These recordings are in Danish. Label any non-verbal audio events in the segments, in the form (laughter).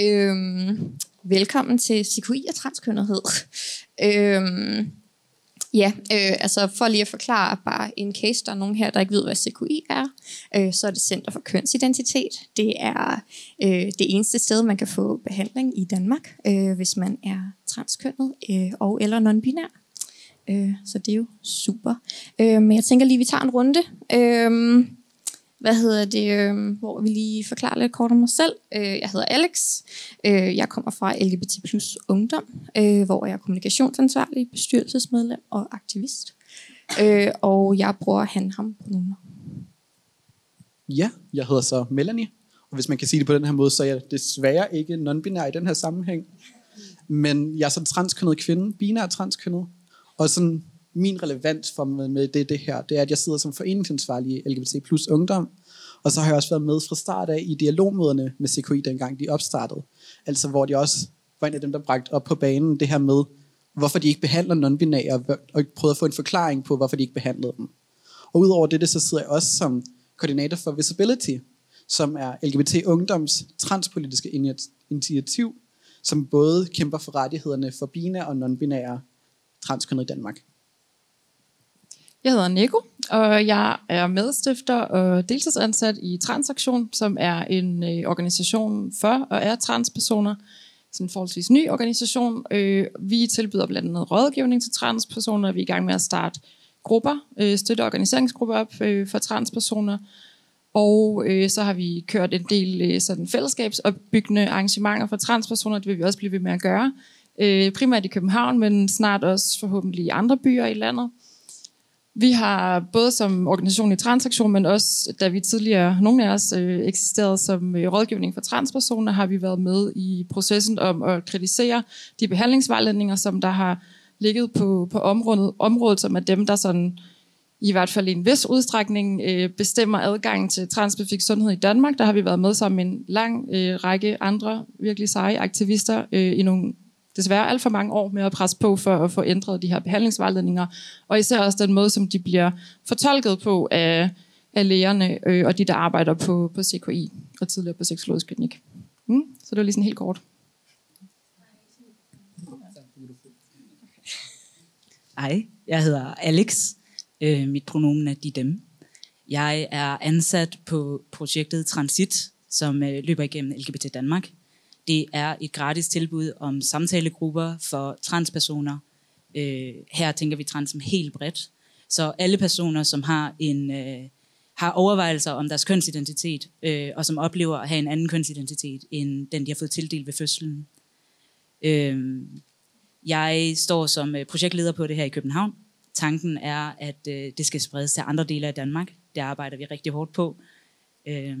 Øhm, velkommen til CKI og transkønnethed. Øhm, ja, øh, altså for lige at forklare bare en case, der er nogen her, der ikke ved, hvad CQI er, øh, så er det Center for Kønsidentitet. Det er øh, det eneste sted, man kan få behandling i Danmark, øh, hvis man er transkønnet øh, og eller non-binær. Øh, så det er jo super. Øh, men jeg tænker lige, vi tager en runde. Øh, hvad hedder det, øh, hvor vi lige forklarer lidt kort om mig selv. Øh, jeg hedder Alex. Øh, jeg kommer fra LGBT plus ungdom, øh, hvor jeg er kommunikationsansvarlig, bestyrelsesmedlem og aktivist. Øh, og jeg bruger han ham pronomer. Ja, jeg hedder så Melanie, og hvis man kan sige det på den her måde, så er jeg desværre ikke non-binær i den her sammenhæng. Men jeg er så transkønnet kvinde, binær transkønnet, og sådan min relevans for med, med det, det her, det er, at jeg sidder som foreningsansvarlig i LGBT plus ungdom, og så har jeg også været med fra start af i dialogmøderne med CKI, dengang de opstartede. Altså hvor de også var en af dem, der bragte op på banen det her med, hvorfor de ikke behandler non-binære, og prøvede at få en forklaring på, hvorfor de ikke behandlede dem. Og udover det, så sidder jeg også som koordinator for Visibility, som er LGBT Ungdoms transpolitiske initiativ, som både kæmper for rettighederne for bine og non-binære transkønnede i Danmark. Jeg hedder Nico, og jeg er medstifter og deltidsansat i Transaktion, som er en øh, organisation for og er transpersoner. Sådan en forholdsvis ny organisation. Øh, vi tilbyder blandt andet rådgivning til transpersoner. Vi er i gang med at starte grupper, øh, støtte organiseringsgrupper op øh, for transpersoner. Og øh, så har vi kørt en del øh, sådan fællesskabsopbyggende arrangementer for transpersoner. Det vil vi også blive ved med at gøre. Øh, primært i København, men snart også forhåbentlig i andre byer i landet. Vi har både som organisation i transaktion, men også da vi tidligere, nogle af os, øh, eksisterede som øh, rådgivning for transpersoner, har vi været med i processen om at kritisere de behandlingsvejledninger, som der har ligget på, på området, området, som er dem, der sådan, i hvert fald i en vis udstrækning øh, bestemmer adgangen til transspecifik sundhed i Danmark. Der har vi været med som en lang øh, række andre virkelig seje aktivister øh, i nogle desværre alt for mange år med at presse på for at få ændret de her behandlingsvejledninger, og især også den måde, som de bliver fortolket på af, af lægerne øh, og de, der arbejder på, på CKI og tidligere på seksologisk klinik. Mm, så det var lige sådan helt kort. Hej, jeg hedder Alex. Øh, mit pronomen er de dem. Jeg er ansat på projektet Transit, som øh, løber igennem LGBT Danmark. Det er et gratis tilbud om samtalegrupper for transpersoner. Øh, her tænker vi trans som helt bredt. Så alle personer, som har en øh, har overvejelser om deres kønsidentitet, øh, og som oplever at have en anden kønsidentitet, end den, de har fået tildelt ved fødslen. Øh, jeg står som øh, projektleder på det her i København. Tanken er, at øh, det skal spredes til andre dele af Danmark. Det arbejder vi rigtig hårdt på. Øh,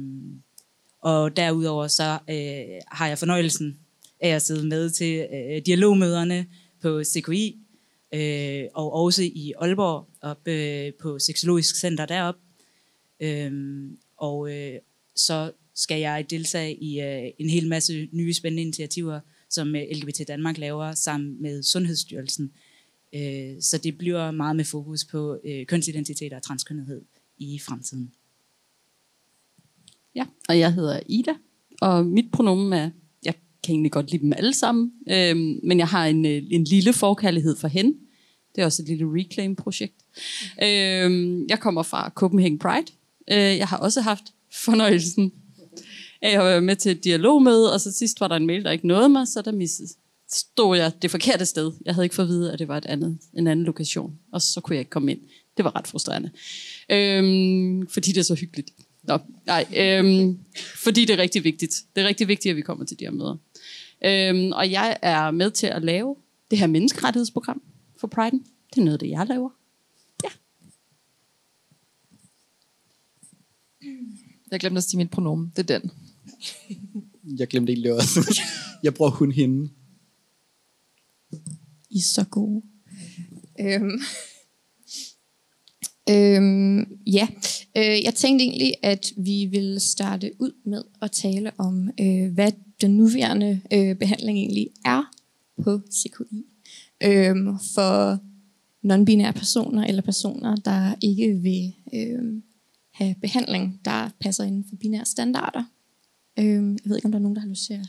og derudover så øh, har jeg fornøjelsen af at sidde med til øh, dialogmøderne på CKI, øh, og også i Aalborg, op øh, på Seksologisk Center derop. Øh, og øh, så skal jeg deltage i øh, en hel masse nye spændende initiativer, som øh, LGBT Danmark laver sammen med Sundhedsstyrelsen. Øh, så det bliver meget med fokus på øh, kønsidentitet og transkønnethed i fremtiden. Ja, og jeg hedder Ida, og mit pronomen er, jeg kan egentlig godt lide dem alle sammen, øhm, men jeg har en, øh, en lille forkærlighed for hende. Det er også et lille reclaim-projekt. Øhm, jeg kommer fra Copenhagen Pride. Øh, jeg har også haft fornøjelsen af at være med til et dialogmøde, og så sidst var der en mail, der ikke nåede mig, så der missede, stod jeg det forkerte sted. Jeg havde ikke fået at vide, at det var et andet, en anden lokation, og så kunne jeg ikke komme ind. Det var ret frustrerende, øhm, fordi det er så hyggeligt. Nå, nej, øhm, fordi det er rigtig vigtigt. Det er rigtig vigtigt, at vi kommer til de her møder. Øhm, og jeg er med til at lave det her menneskerettighedsprogram for Pride. Det er noget, det jeg laver. Ja. Jeg glemte at sige mit pronomen. Det er den. (laughs) Jeg glemte egentlig også. (laughs) Jeg bruger hun hende. I er så gode. Øhm. Øhm, ja, øh, jeg tænkte egentlig, at vi ville starte ud med at tale om, øh, hvad den nuværende øh, behandling egentlig er på CKI. Øh, for non-binære personer eller personer, der ikke vil øh, have behandling, der passer inden for binære standarder. Øh, jeg ved ikke, om der er nogen, der har lyst til at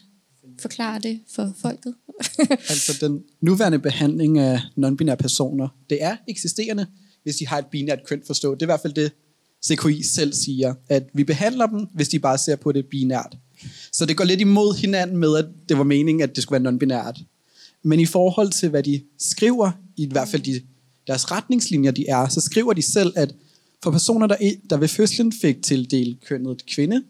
forklare det for folket? (laughs) Altså den nuværende behandling af non-binære personer, det er eksisterende, hvis de har et binært køn forstået. Det er i hvert fald det, CKI selv siger, at vi behandler dem, hvis de bare ser på det binært. Så det går lidt imod hinanden med, at det var meningen, at det skulle være non-binært. Men i forhold til, hvad de skriver, i hvert fald de, deres retningslinjer, de er, så skriver de selv, at for personer, der, der ved fødslen fik tildelt kønnet kvinde,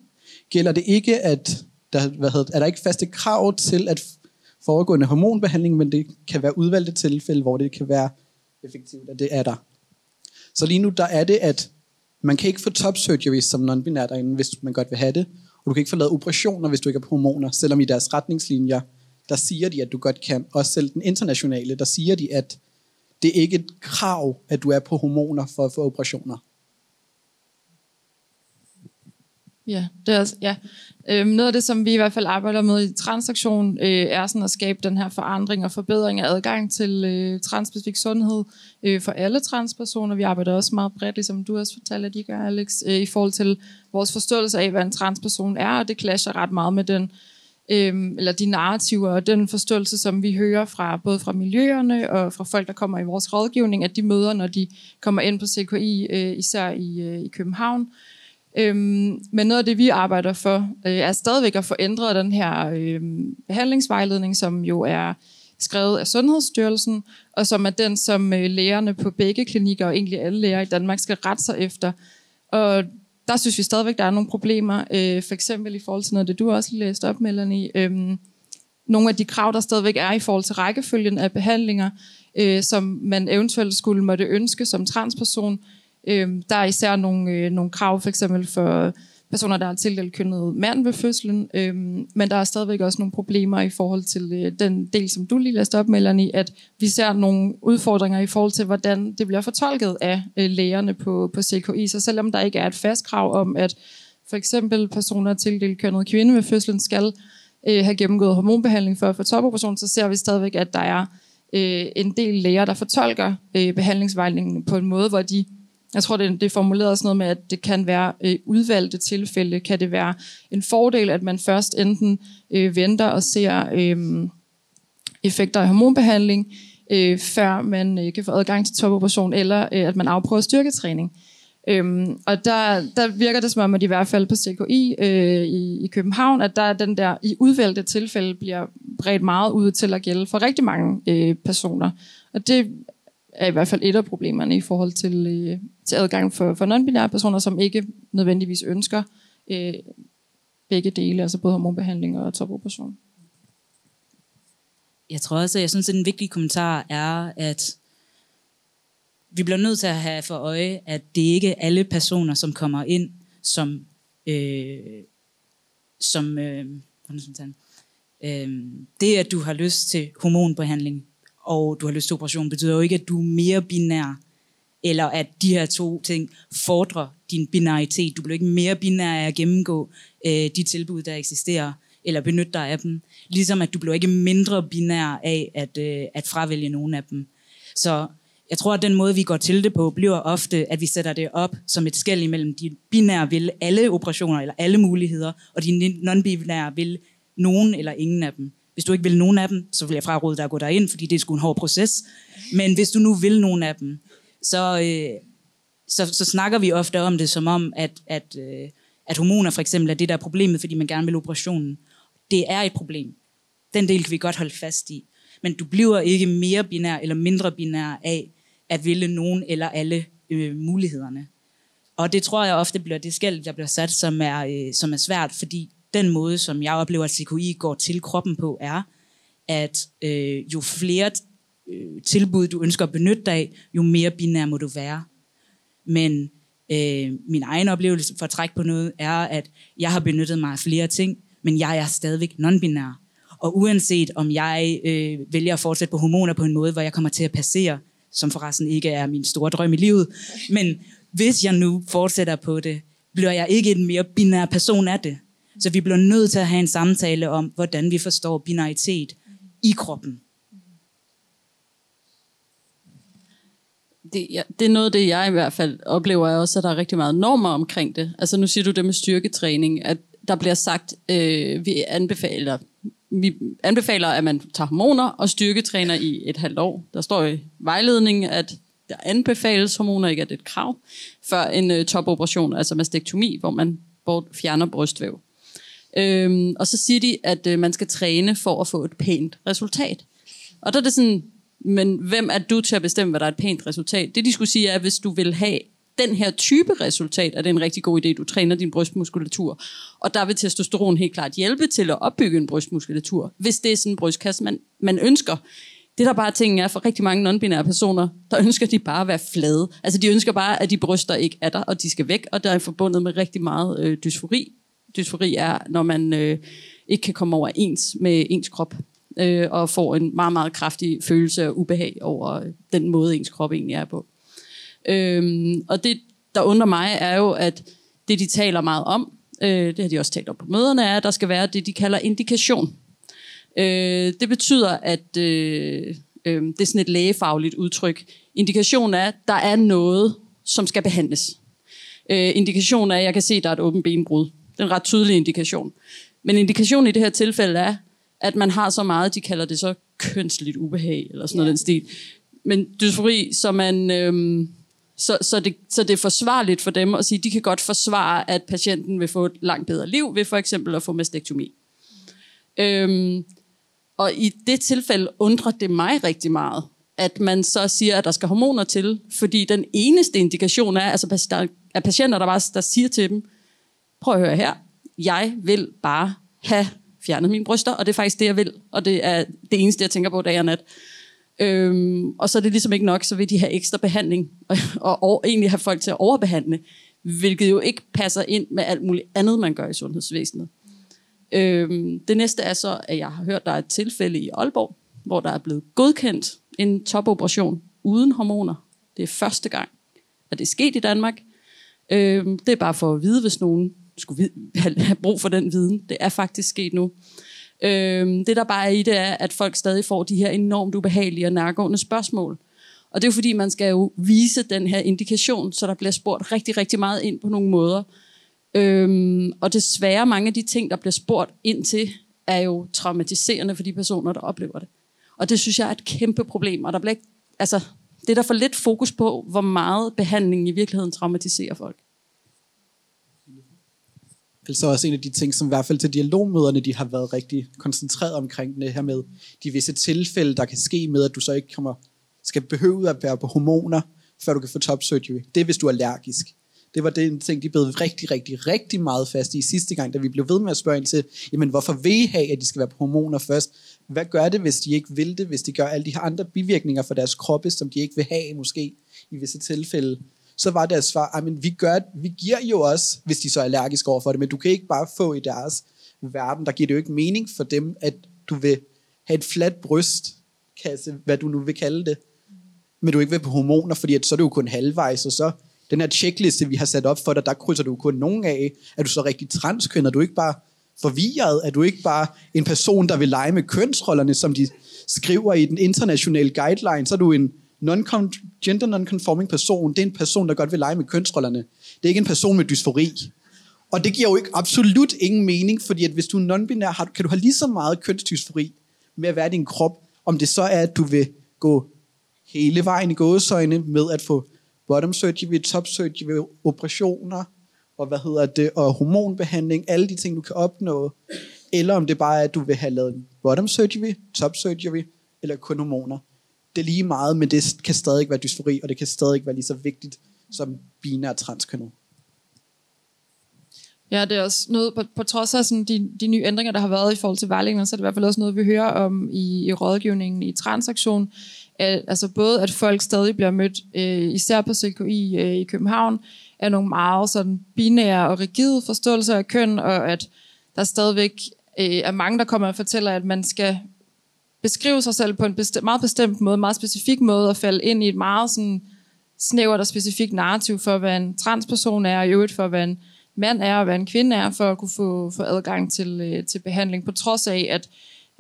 gælder det ikke, at der, hvad hedder, er der ikke faste krav til at foregående en hormonbehandling, men det kan være udvalgte tilfælde, hvor det kan være effektivt, at det er der. Så lige nu, der er det, at man kan ikke få top surgery som non-binær derinde, hvis man godt vil have det, og du kan ikke få lavet operationer, hvis du ikke er på hormoner, selvom i deres retningslinjer, der siger de, at du godt kan. Også selv den internationale, der siger de, at det er ikke et krav, at du er på hormoner for at få operationer. Ja, det er, også- ja. Øhm, noget af det, som vi i hvert fald arbejder med i transaktion, øh, er sådan at skabe den her forandring og forbedring af adgang til øh, transspecifik sundhed øh, for alle transpersoner. Vi arbejder også meget bredt, ligesom du også fortalte, at I gør, Alex, øh, i forhold til vores forståelse af, hvad en transperson er, og det clasher ret meget med den øh, eller de narrativer og den forståelse, som vi hører fra både fra miljøerne og fra folk, der kommer i vores rådgivning, at de møder, når de kommer ind på CKI, øh, især i, øh, i København. Øhm, men noget af det, vi arbejder for, øh, er stadigvæk at få ændret den her øh, behandlingsvejledning, som jo er skrevet af Sundhedsstyrelsen, og som er den, som øh, lægerne på begge klinikker, og egentlig alle læger i Danmark, skal rette sig efter. Og der synes vi stadigvæk, der er nogle problemer, øh, for eksempel i forhold til noget, det du også læste op, Melanie. Øh, nogle af de krav, der stadigvæk er i forhold til rækkefølgen af behandlinger, øh, som man eventuelt skulle måtte ønske som transperson. Øh, Øhm, der er især nogle, øh, nogle krav, for eksempel for personer, der har tildelt kønnet mand ved fødslen, øh, men der er stadigvæk også nogle problemer i forhold til øh, den del, som du lige læste op, Melanie, at vi ser nogle udfordringer i forhold til, hvordan det bliver fortolket af øh, lægerne på, på CKI. Så selvom der ikke er et fast krav om, at for eksempel personer tildelt kønnet kvinde ved fødslen skal øh, have gennemgået hormonbehandling for at få topoperation, så ser vi stadigvæk, at der er øh, en del læger, der fortolker øh, behandlingsvejledningen på en måde, hvor de, jeg tror, det, det er formuleret sådan noget med, at det kan være øh, udvalgte tilfælde, kan det være en fordel, at man først enten øh, venter og ser øh, effekter af hormonbehandling, øh, før man øh, kan få adgang til topoperation, eller øh, at man afprøver styrketræning. Øhm, og der, der virker det som om, at i hvert fald på CKI øh, i, i København, at der er den der i udvalgte tilfælde bliver bredt meget ud til at gælde for rigtig mange øh, personer. Og det er i hvert fald et af problemerne i forhold til, øh, til adgang for, for non-binære personer, som ikke nødvendigvis ønsker øh, begge dele, altså både hormonbehandling og topoperation. Jeg tror også, at jeg synes, at en vigtig kommentar er, at vi bliver nødt til at have for øje, at det ikke er alle personer, som kommer ind som, øh, som øh, øh, det, at du har lyst til hormonbehandling, og du har lyst til operation, betyder jo ikke, at du er mere binær, eller at de her to ting fordrer din binaritet. Du bliver ikke mere binær af at gennemgå øh, de tilbud, der eksisterer, eller benytte dig af dem. Ligesom at du bliver ikke mindre binær af at, øh, at fravælge nogen af dem. Så jeg tror, at den måde, vi går til det på, bliver ofte, at vi sætter det op som et skæld imellem de binære vil alle operationer eller alle muligheder, og de non-binære vil nogen eller ingen af dem. Hvis du ikke vil nogen af dem, så vil jeg fraråde dig at gå derind, fordi det er sgu en hård proces. Men hvis du nu vil nogen af dem, så, øh, så, så snakker vi ofte om det som om, at, at, øh, at hormoner for eksempel er det, der er problemet, fordi man gerne vil operationen. Det er et problem. Den del kan vi godt holde fast i. Men du bliver ikke mere binær eller mindre binær af at ville nogen eller alle øh, mulighederne. Og det tror jeg ofte bliver det skæld, der bliver sat, som er, øh, som er svært, fordi den måde, som jeg oplever, at CKI går til kroppen på, er, at øh, jo flere øh, tilbud, du ønsker at benytte dig af, jo mere binær må du være. Men øh, min egen oplevelse for at trække på noget, er, at jeg har benyttet mig af flere ting, men jeg er stadigvæk non-binær. Og uanset om jeg øh, vælger at fortsætte på hormoner på en måde, hvor jeg kommer til at passere, som forresten ikke er min store drøm i livet, men hvis jeg nu fortsætter på det, bliver jeg ikke en mere binær person af det. Så vi bliver nødt til at have en samtale om, hvordan vi forstår binaritet i kroppen. det, ja, det er noget af det, jeg i hvert fald oplever er også, at der er rigtig meget normer omkring det. Altså nu siger du det med styrketræning, at der bliver sagt, øh, vi anbefaler, vi anbefaler, at man tager hormoner og styrketræner i et halvt år. Der står i vejledningen, at der anbefales hormoner, ikke at det er et krav, før en øh, topoperation, altså mastektomi, hvor man bort fjerner brystvæv. Øhm, og så siger de, at øh, man skal træne for at få et pænt resultat. Og der er det sådan, men hvem er du til at bestemme, hvad der er et pænt resultat? Det de skulle sige er, at hvis du vil have den her type resultat, er det en rigtig god idé, du træner din brystmuskulatur. Og der vil testosteron helt klart hjælpe til at opbygge en brystmuskulatur, hvis det er sådan en brystkasse, man, man ønsker. Det der bare ting er for rigtig mange non-binære personer, der ønsker de bare at være flade. Altså de ønsker bare, at de bryster ikke er der, og de skal væk, og der er forbundet med rigtig meget øh, dysfori. Dysfori er, når man øh, ikke kan komme over ens med ens krop, øh, og får en meget, meget kraftig følelse af ubehag over den måde, ens krop egentlig er på. Øh, og det, der undrer mig, er jo, at det, de taler meget om, øh, det har de også talt om på møderne, er, at der skal være det, de kalder indikation. Øh, det betyder, at øh, øh, det er sådan et lægefagligt udtryk. Indikation er, at der er noget, som skal behandles. Øh, indikation er, at jeg kan se, at der er et åbent benbrud. Det er en ret tydelig indikation. Men indikationen i det her tilfælde er, at man har så meget, de kalder det så kønsligt ubehag, eller sådan yeah. noget den stil. Men dysfori, så man... Øh, så, så, det, så det er forsvarligt for dem at sige, at de kan godt forsvare, at patienten vil få et langt bedre liv ved for eksempel at få mastektomi. Øhm, og i det tilfælde undrer det mig rigtig meget, at man så siger, at der skal hormoner til, fordi den eneste indikation er, altså der er patienter, der bare der siger til dem, prøv at høre her, jeg vil bare have fjernet mine bryster, og det er faktisk det, jeg vil, og det er det eneste, jeg tænker på dag og nat. Øhm, og så er det ligesom ikke nok, så vil de have ekstra behandling, og, og, og egentlig have folk til at overbehandle, hvilket jo ikke passer ind med alt muligt andet, man gør i sundhedsvæsenet. Øhm, det næste er så, at jeg har hørt, der er et tilfælde i Aalborg, hvor der er blevet godkendt en topoperation uden hormoner. Det er første gang, at det er sket i Danmark. Øhm, det er bare for at vide, hvis nogen skulle have brug for den viden. Det er faktisk sket nu. Øhm, det der bare er i det er, at folk stadig får de her enormt ubehagelige og nærgående spørgsmål. Og det er jo fordi, man skal jo vise den her indikation, så der bliver spurgt rigtig, rigtig meget ind på nogle måder. Øhm, og desværre mange af de ting, der bliver spurgt ind til, er jo traumatiserende for de personer, der oplever det. Og det synes jeg er et kæmpe problem. Og der bliver ikke, altså, det er der for lidt fokus på, hvor meget behandlingen i virkeligheden traumatiserer folk altså også en af de ting, som i hvert fald til dialogmøderne, de har været rigtig koncentreret omkring det her med de visse tilfælde, der kan ske med, at du så ikke kommer, skal behøve at være på hormoner, før du kan få top surgery. Det er, hvis du er allergisk. Det var det ting, de blev rigtig, rigtig, rigtig meget fast i sidste gang, da vi blev ved med at spørge ind til, jamen hvorfor vil I have, at de skal være på hormoner først? Hvad gør det, hvis de ikke vil det, hvis de gør alle de her andre bivirkninger for deres kroppe, som de ikke vil have måske i visse tilfælde? Så var deres svar, men vi, gør, vi giver jo også, hvis de så er allergiske over for det, men du kan ikke bare få i deres verden, der giver det jo ikke mening for dem, at du vil have et fladt brystkasse, hvad du nu vil kalde det, men du ikke vil på hormoner, fordi at så er det jo kun halvvejs, og så den her checkliste, vi har sat op for dig, der krydser du kun nogen af. Er du så rigtig transkøn? Er du ikke bare forvirret? Er du ikke bare en person, der vil lege med kønsrollerne, som de skriver i den internationale guideline? Så er du en non gender non-conforming person, det er en person, der godt vil lege med kønsrollerne. Det er ikke en person med dysfori. Og det giver jo ikke absolut ingen mening, fordi at hvis du er non-binær, kan du have lige så meget kønsdysfori med at være din krop, om det så er, at du vil gå hele vejen i gåsøjne med at få bottom surgery, top surgery, operationer, og hvad hedder det, og hormonbehandling, alle de ting, du kan opnå, eller om det bare er, at du vil have lavet bottom surgery, top surgery, eller kun hormoner det er lige meget, men det kan stadig være dysfori, og det kan stadig være lige så vigtigt som binær transkønnet. Ja, det er også noget, på, på trods af sådan de, de nye ændringer, der har været i forhold til vejledninger, så er det i hvert fald også noget, vi hører om i, i rådgivningen i transaktion. At, altså både, at folk stadig bliver mødt, øh, især på CKI øh, i København, af nogle meget sådan binære og rigide forståelser af køn, og at der stadigvæk øh, er mange, der kommer og fortæller, at man skal beskrive sig selv på en bestemt, meget bestemt måde, meget specifik måde, og falde ind i et meget sådan snævert og specifikt narrativ for, hvad en transperson er, og i øvrigt for, hvad en mand er, og hvad en kvinde er, for at kunne få, få adgang til, øh, til behandling, på trods af, at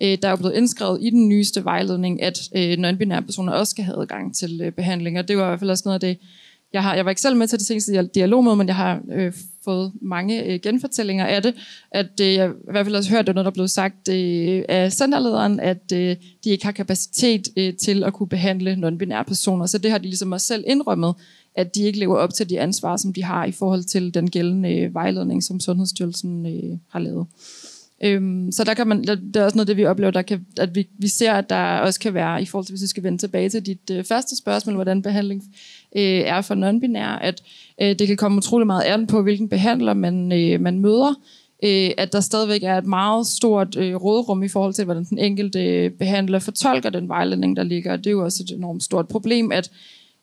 øh, der er blevet indskrevet i den nyeste vejledning, at øh, non-binære personer også skal have adgang til øh, behandling, og det var i hvert fald også noget af det, jeg, har, jeg var ikke selv med til det seneste dialogmøde, men jeg har øh, fået mange øh, genfortællinger af det. At øh, jeg i hvert fald også hørt, at noget, der blev sagt øh, af centerlederen, at øh, de ikke har kapacitet øh, til at kunne behandle non-binære personer. Så det har de ligesom også selv indrømmet, at de ikke lever op til de ansvar, som de har i forhold til den gældende øh, vejledning, som Sundhedsstyrelsen øh, har lavet. Øhm, så der kan man, der, det er også noget det, vi oplever, der kan, at vi, vi ser, at der også kan være, i forhold til, hvis vi skal vende tilbage til dit øh, første spørgsmål, hvordan behandling øh, er for nonbinær at øh, det kan komme utrolig meget an på, hvilken behandler man, øh, man møder, øh, at der stadigvæk er et meget stort øh, rådrum i forhold til, hvordan den enkelte øh, behandler fortolker den vejledning, der ligger. Det er jo også et enormt stort problem, at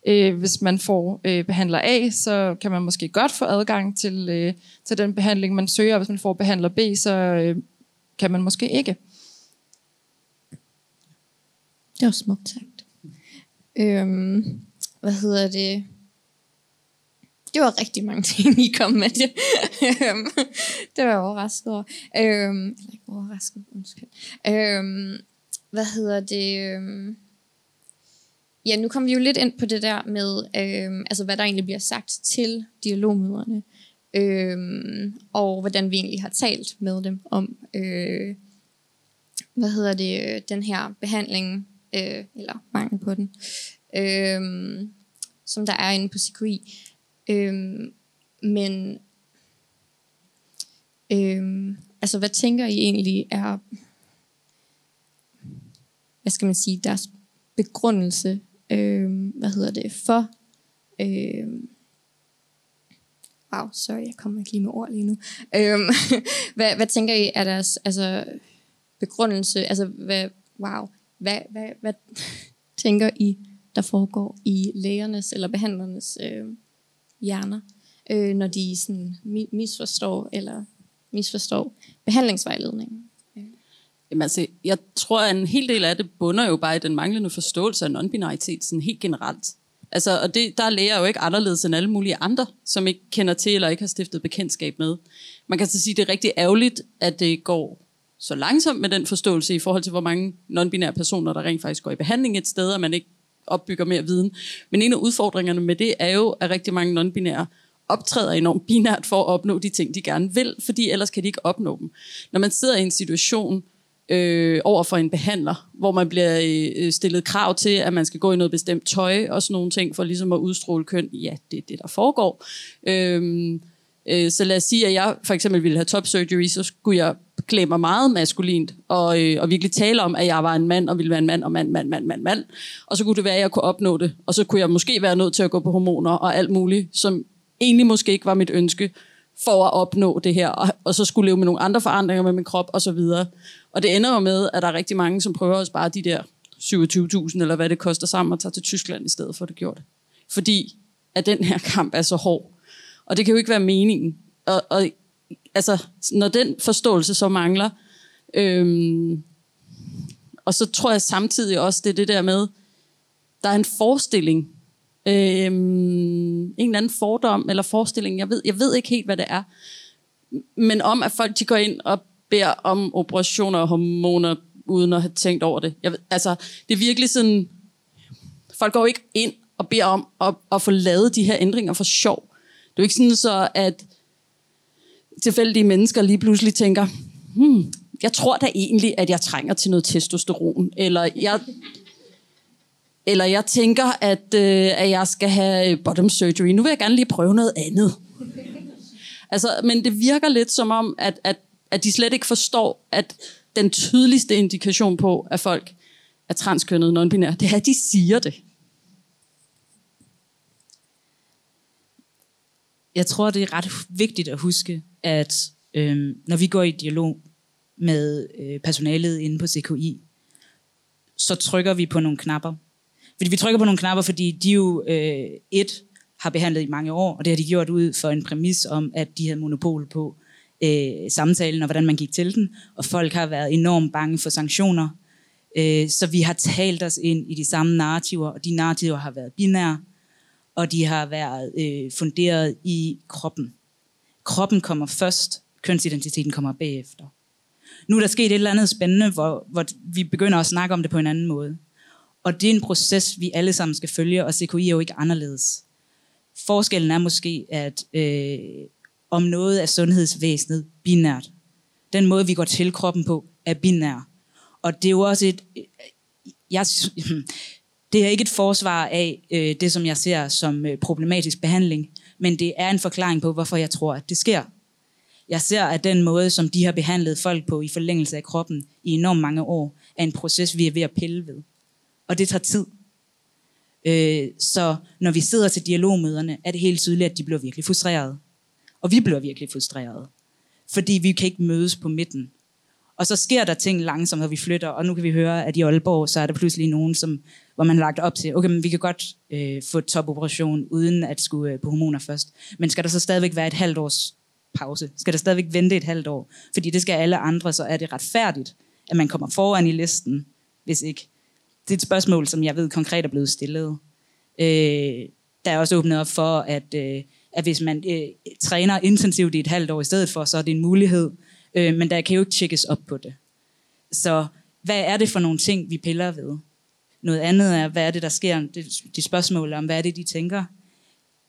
øh, hvis man får øh, behandler A, så kan man måske godt få adgang til, øh, til den behandling, man søger. Hvis man får behandler B, så øh, kan man måske ikke. Det var smukt sagt. Øhm, hvad hedder det? Det var rigtig mange ting, I kom med. Det, det var jeg overrasket over. Øhm, eller ikke overrasket, undskyld. Øhm, hvad hedder det? Øhm, ja, nu kom vi jo lidt ind på det der med, øhm, altså hvad der egentlig bliver sagt til dialogmøderne, øhm, og hvordan vi egentlig har talt med dem om, øh, hvad hedder det, øh, den her behandling, øh, eller mangel på den, øh, som der er inde på CQI. Øh, men, øh, altså hvad tænker I egentlig er, hvad skal man sige, deres begrundelse øh, hvad hedder det, for, øh, wow, sorry, jeg kommer ikke lige med ord lige nu. Øhm, (laughs) hvad, hvad tænker I er deres altså, begrundelse, altså hvad, wow, hvad, hvad, hvad (laughs) tænker I, der foregår i lægernes eller behandlernes øh, hjerner, øh, når de sådan misforstår eller misforstår behandlingsvejledningen? Jamen altså, jeg tror, at en hel del af det bunder jo bare i den manglende forståelse af non-binaritet, sådan helt generelt. Altså, og det, der er læger jo ikke anderledes end alle mulige andre, som ikke kender til eller ikke har stiftet bekendtskab med. Man kan så sige, at det er rigtig ærgerligt, at det går så langsomt med den forståelse i forhold til, hvor mange non-binære personer, der rent faktisk går i behandling et sted, og man ikke opbygger mere viden. Men en af udfordringerne med det er jo, at rigtig mange non-binære optræder enormt binært for at opnå de ting, de gerne vil, fordi ellers kan de ikke opnå dem. Når man sidder i en situation, øh, over for en behandler, hvor man bliver øh, stillet krav til, at man skal gå i noget bestemt tøj og sådan nogle ting, for ligesom at udstråle køn. Ja, det er det, der foregår. Øh, øh, så lad os sige, at jeg for eksempel ville have top surgery, så skulle jeg klæde mig meget maskulint, og, øh, og virkelig tale om, at jeg var en mand, og ville være en mand, og mand, mand, mand, mand, mand. Og så kunne det være, at jeg kunne opnå det. Og så kunne jeg måske være nødt til at gå på hormoner og alt muligt, som egentlig måske ikke var mit ønske, for at opnå det her, og, og så skulle leve med nogle andre forandringer med min krop, og så videre. Og det ender jo med, at der er rigtig mange, som prøver at spare de der 27.000, eller hvad det koster sammen, og tage til Tyskland i stedet for, at det gjorde det. Fordi at den her kamp er så hård. Og det kan jo ikke være meningen. Og, og altså, når den forståelse så mangler, øhm, og så tror jeg samtidig også, det er det der med, der er en forestilling, øhm, en eller anden fordom eller forestilling, jeg ved, jeg ved ikke helt, hvad det er, men om, at folk de går ind og beder om operationer og hormoner, uden at have tænkt over det. Jeg ved, altså, det er virkelig sådan, folk går ikke ind og beder om at, at få lavet de her ændringer for sjov. Det er jo ikke sådan så, at tilfældige mennesker lige pludselig tænker, hmm, jeg tror da egentlig, at jeg trænger til noget testosteron, eller jeg, eller jeg tænker, at, øh, at jeg skal have bottom surgery. Nu vil jeg gerne lige prøve noget andet. altså, men det virker lidt som om, at, at, at de slet ikke forstår, at den tydeligste indikation på, at folk er transkønnet non-binære, det er, at de siger det. Jeg tror, det er ret vigtigt at huske, at øh, når vi går i dialog med øh, personalet inde på CKI, så trykker vi på nogle knapper. Fordi vi trykker på nogle knapper, fordi de jo øh, et har behandlet i mange år, og det har de gjort ud for en præmis om, at de havde monopol på øh, samtalen og hvordan man gik til den, og folk har været enormt bange for sanktioner. Øh, så vi har talt os ind i de samme narrativer, og de narrativer har været binære, og de har været øh, funderet i kroppen. Kroppen kommer først, kønsidentiteten kommer bagefter. Nu er der sket et eller andet spændende, hvor, hvor vi begynder at snakke om det på en anden måde. Og det er en proces, vi alle sammen skal følge, og CKI er jo ikke anderledes. Forskellen er måske, at øh, om noget er sundhedsvæsenet binært. Den måde, vi går til kroppen på, er binær. Og det er jo også et... Jeg, det er ikke et forsvar af øh, det, som jeg ser som øh, problematisk behandling, men det er en forklaring på, hvorfor jeg tror, at det sker. Jeg ser, at den måde, som de har behandlet folk på i forlængelse af kroppen i enormt mange år, er en proces, vi er ved at pille ved. Og det tager tid. Øh, så når vi sidder til dialogmøderne, er det helt tydeligt, at de bliver virkelig frustrerede. Og vi bliver virkelig frustrerede. Fordi vi kan ikke mødes på midten. Og så sker der ting langsomt, når vi flytter, og nu kan vi høre, at i Aalborg, så er der pludselig nogen, som, hvor man har lagt op til, okay, men vi kan godt øh, få topoperation, uden at skulle øh, på hormoner først. Men skal der så stadigvæk være et halvt års pause? Skal der stadigvæk vente et halvt år? Fordi det skal alle andre, så er det retfærdigt, at man kommer foran i listen, hvis ikke. Det er et spørgsmål, som jeg ved konkret er blevet stillet. Øh, der er også åbnet op for, at, øh, at hvis man øh, træner intensivt i et halvt år i stedet for, så er det en mulighed. Øh, men der kan jo ikke tjekkes op på det. Så hvad er det for nogle ting, vi piller ved? Noget andet er, hvad er det, der sker? Det, de spørgsmål om, hvad er det, de tænker?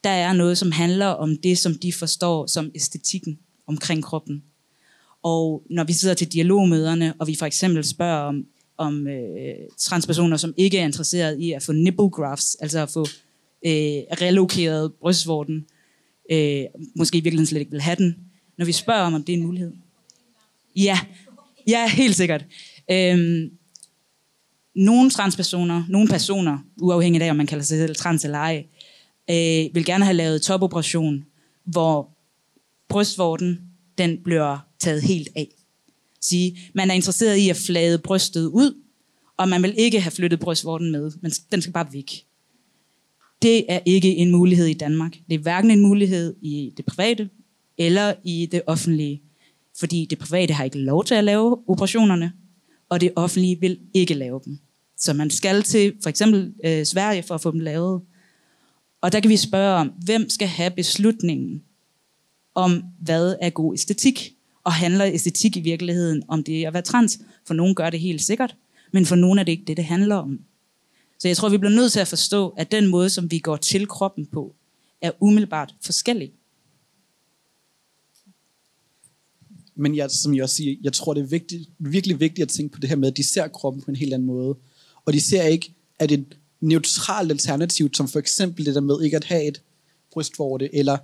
Der er noget, som handler om det, som de forstår som æstetikken omkring kroppen. Og når vi sidder til dialogmøderne, og vi for eksempel spørger om, om øh, transpersoner, som ikke er interesseret i at få nipple grafts, altså at få øh, relokeret brystvorten, øh, måske i virkeligheden slet ikke vil have den, når vi spørger om, om det er en mulighed. Ja, ja helt sikkert. Øhm, nogle transpersoner, nogle personer, uafhængigt af om man kalder sig selv trans eller ej, øh, vil gerne have lavet topoperation, hvor brystvorten den bliver taget helt af. Sige, man er interesseret i at flade brystet ud, og man vil ikke have flyttet brystvorten med, men den skal bare væk. Det er ikke en mulighed i Danmark. Det er hverken en mulighed i det private eller i det offentlige. Fordi det private har ikke lov til at lave operationerne, og det offentlige vil ikke lave dem. Så man skal til for eksempel øh, Sverige for at få dem lavet. Og der kan vi spørge om, hvem skal have beslutningen om, hvad er god æstetik? Og handler æstetik i virkeligheden om det at være trans? For nogen gør det helt sikkert, men for nogen er det ikke det, det handler om. Så jeg tror, vi bliver nødt til at forstå, at den måde, som vi går til kroppen på, er umiddelbart forskellig. Men jeg, som jeg også siger, jeg tror, det er vigtigt, virkelig vigtigt at tænke på det her med, at de ser kroppen på en helt anden måde. Og de ser ikke, at et neutralt alternativ, som for eksempel det der med ikke at have et brystvorte, eller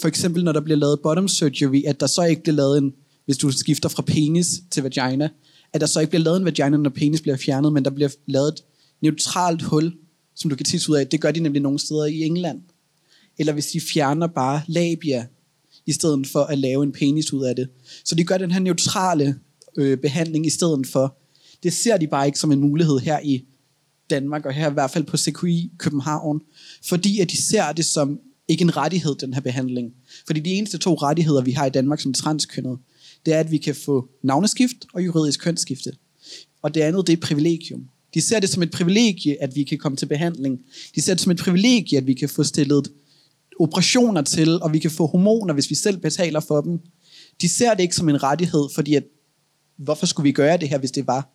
for eksempel når der bliver lavet bottom surgery, at der så ikke bliver lavet en, hvis du skifter fra penis til vagina, at der så ikke bliver lavet en vagina, når penis bliver fjernet, men der bliver lavet et neutralt hul, som du kan tisse ud af. Det gør de nemlig nogle steder i England. Eller hvis de fjerner bare labia, i stedet for at lave en penis ud af det. Så de gør den her neutrale øh, behandling i stedet for. Det ser de bare ikke som en mulighed her i Danmark, og her i hvert fald på CQI København, fordi at de ser det som ikke en rettighed, den her behandling. Fordi de eneste to rettigheder, vi har i Danmark som transkønnet, det er, at vi kan få navneskift og juridisk kønsskifte. Og det andet, det er et privilegium. De ser det som et privilegie, at vi kan komme til behandling. De ser det som et privilegie, at vi kan få stillet operationer til, og vi kan få hormoner, hvis vi selv betaler for dem. De ser det ikke som en rettighed, fordi at, hvorfor skulle vi gøre det her, hvis det var?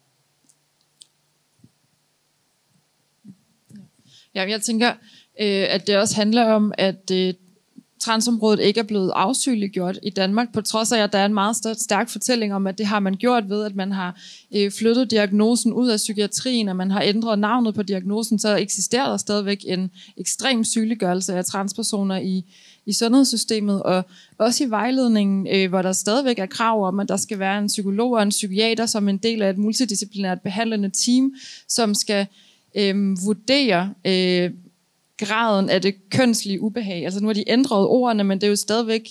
Ja, jeg tænker, øh, at det også handler om, at øh, transområdet ikke er blevet afsygeliggjort i Danmark, på trods af, at der er en meget stærk fortælling om, at det har man gjort ved, at man har øh, flyttet diagnosen ud af psykiatrien, og man har ændret navnet på diagnosen, så eksisterer der stadigvæk en ekstrem sygeliggørelse af transpersoner i, i sundhedssystemet, og også i vejledningen, øh, hvor der stadigvæk er krav om, at der skal være en psykolog og en psykiater som en del af et multidisciplinært behandlende team, som skal øh, vurdere øh, graden af det kønslige ubehag. Altså nu har de ændret ordene, men det er jo stadigvæk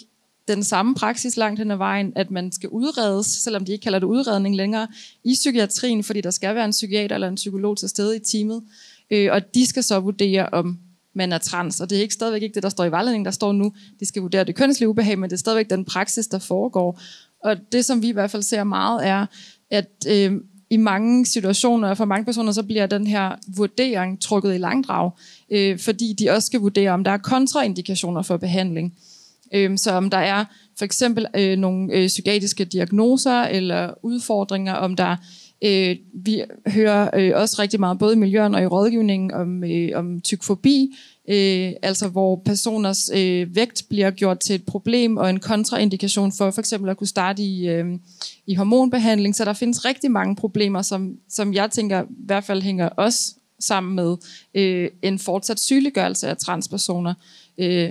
den samme praksis langt hen ad vejen, at man skal udredes, selvom de ikke kalder det udredning længere, i psykiatrien, fordi der skal være en psykiater eller en psykolog til stede i teamet, øh, og de skal så vurdere, om man er trans, og det er ikke stadigvæk ikke det, der står i vejledningen, der står nu, de skal vurdere det kønslige ubehag, men det er stadigvæk den praksis, der foregår. Og det, som vi i hvert fald ser meget, er, at øh, i mange situationer, og for mange personer, så bliver den her vurdering trukket i langdrag, øh, fordi de også skal vurdere, om der er kontraindikationer for behandling. Øh, så om der er for eksempel øh, nogle øh, psykiatriske diagnoser eller udfordringer, om der øh, vi hører øh, også rigtig meget både i miljøen og i rådgivningen om, øh, om tykfobi, øh, altså hvor personers øh, vægt bliver gjort til et problem og en kontraindikation for for eksempel at kunne starte i, øh, i hormonbehandling. Så der findes rigtig mange problemer, som, som jeg tænker i hvert fald hænger os sammen med øh, en fortsat sygeliggørelse af transpersoner. Øh,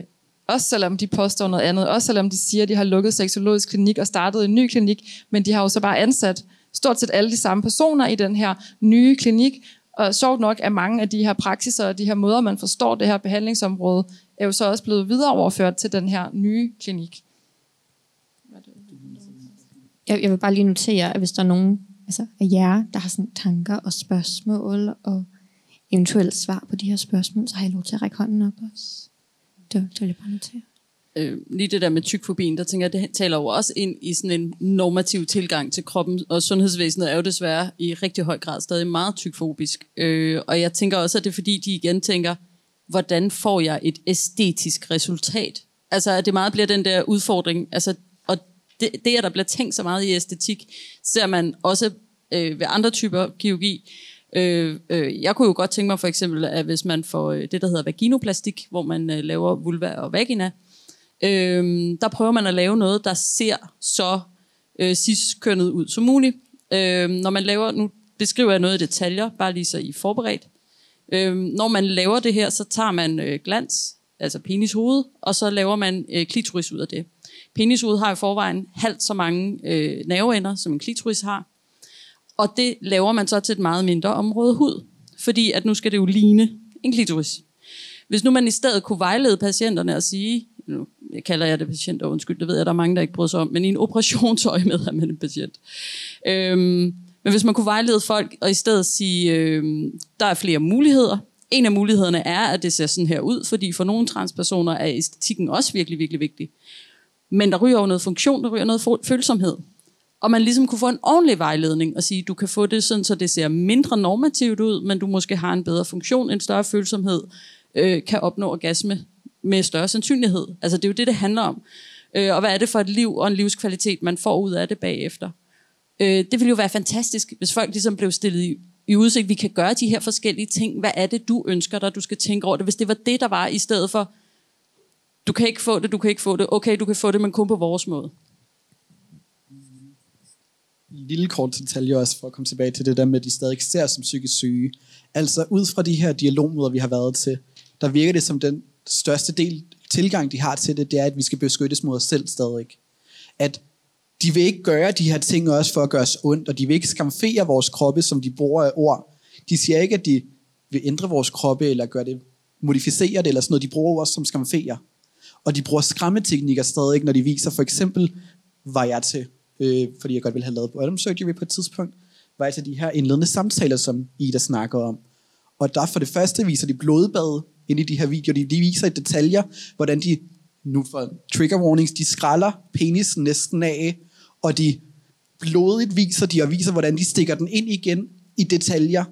også selvom de påstår noget andet, også selvom de siger, at de har lukket seksologisk klinik og startet en ny klinik, men de har jo så bare ansat stort set alle de samme personer i den her nye klinik, og sjovt nok er mange af de her praksiser og de her måder, man forstår det her behandlingsområde, er jo så også blevet videreoverført til den her nye klinik. Jeg, jeg vil bare lige notere, at hvis der er nogen altså, af jer, der har sådan tanker og spørgsmål, og eventuelt svar på de her spørgsmål, så har I lov til at række hånden op også. Det, det vil jeg bare notere øh, lige det der med tykfobien, der tænker jeg, det taler jo også ind i sådan en normativ tilgang til kroppen, og sundhedsvæsenet er jo desværre i rigtig høj grad stadig meget tykfobisk. Øh, og jeg tænker også, at det er fordi, de igen tænker, hvordan får jeg et æstetisk resultat? Altså, at det meget bliver den der udfordring, altså, og det, det, at der bliver tænkt så meget i æstetik, ser man også øh, ved andre typer kirurgi, Øh, øh, jeg kunne jo godt tænke mig for eksempel, at hvis man får øh, det, der hedder vaginoplastik, hvor man øh, laver vulva og vagina, øh, Øhm, der prøver man at lave noget, der ser så øh, cis-kønnet ud som muligt. Øhm, når man laver, nu beskriver jeg noget i detaljer, bare lige så I er forberedt. Øhm, når man laver det her, så tager man øh, glans, altså penishoved, og så laver man øh, klitoris ud af det. Penishoved har i forvejen halvt så mange øh, nerveender, som en klitoris har. Og det laver man så til et meget mindre område hud. Fordi at nu skal det jo ligne en klitoris. Hvis nu man i stedet kunne vejlede patienterne og sige, nu kalder jeg det patienter, undskyld, det ved jeg, der er mange, der ikke bryder sig om, men i en operationsøje med er man en patient. Øhm, men hvis man kunne vejlede folk og i stedet sige, øhm, der er flere muligheder. En af mulighederne er, at det ser sådan her ud, fordi for nogle transpersoner er æstetikken også virkelig, virkelig vigtig. Men der ryger jo noget funktion, der ryger noget følsomhed og man ligesom kunne få en ordentlig vejledning og sige, du kan få det sådan, så det ser mindre normativt ud, men du måske har en bedre funktion, en større følsomhed, øh, kan opnå orgasme med større sandsynlighed. Altså det er jo det, det handler om. Øh, og hvad er det for et liv og en livskvalitet, man får ud af det bagefter? Øh, det ville jo være fantastisk, hvis folk ligesom blev stillet i, i udsigt, vi kan gøre de her forskellige ting. Hvad er det, du ønsker dig? Du skal tænke over det. Hvis det var det, der var, i stedet for, du kan ikke få det, du kan ikke få det. Okay, du kan få det, men kun på vores måde lille kort detalje også, for at komme tilbage til det der med, at de stadig ser som psykisk syge. Altså ud fra de her dialogmøder, vi har været til, der virker det som den største del tilgang, de har til det, det er, at vi skal beskyttes mod os selv stadig. At de vil ikke gøre de her ting også for at gøre os ondt, og de vil ikke skamfere vores kroppe, som de bruger af ord. De siger ikke, at de vil ændre vores kroppe, eller gøre det, modificere det, eller sådan noget. De bruger os som skamfere. Og de bruger skræmmeteknikker stadig, når de viser, for eksempel, var jeg til øh, fordi jeg godt ville have lavet bottom surgery på et tidspunkt, var altså de her indledende samtaler, som Ida snakker om. Og der for det første viser de blodbad inde i de her videoer. De, de viser i detaljer, hvordan de, nu for trigger warnings, de skralder penis næsten af, og de blodigt viser de, og viser, hvordan de stikker den ind igen i detaljer,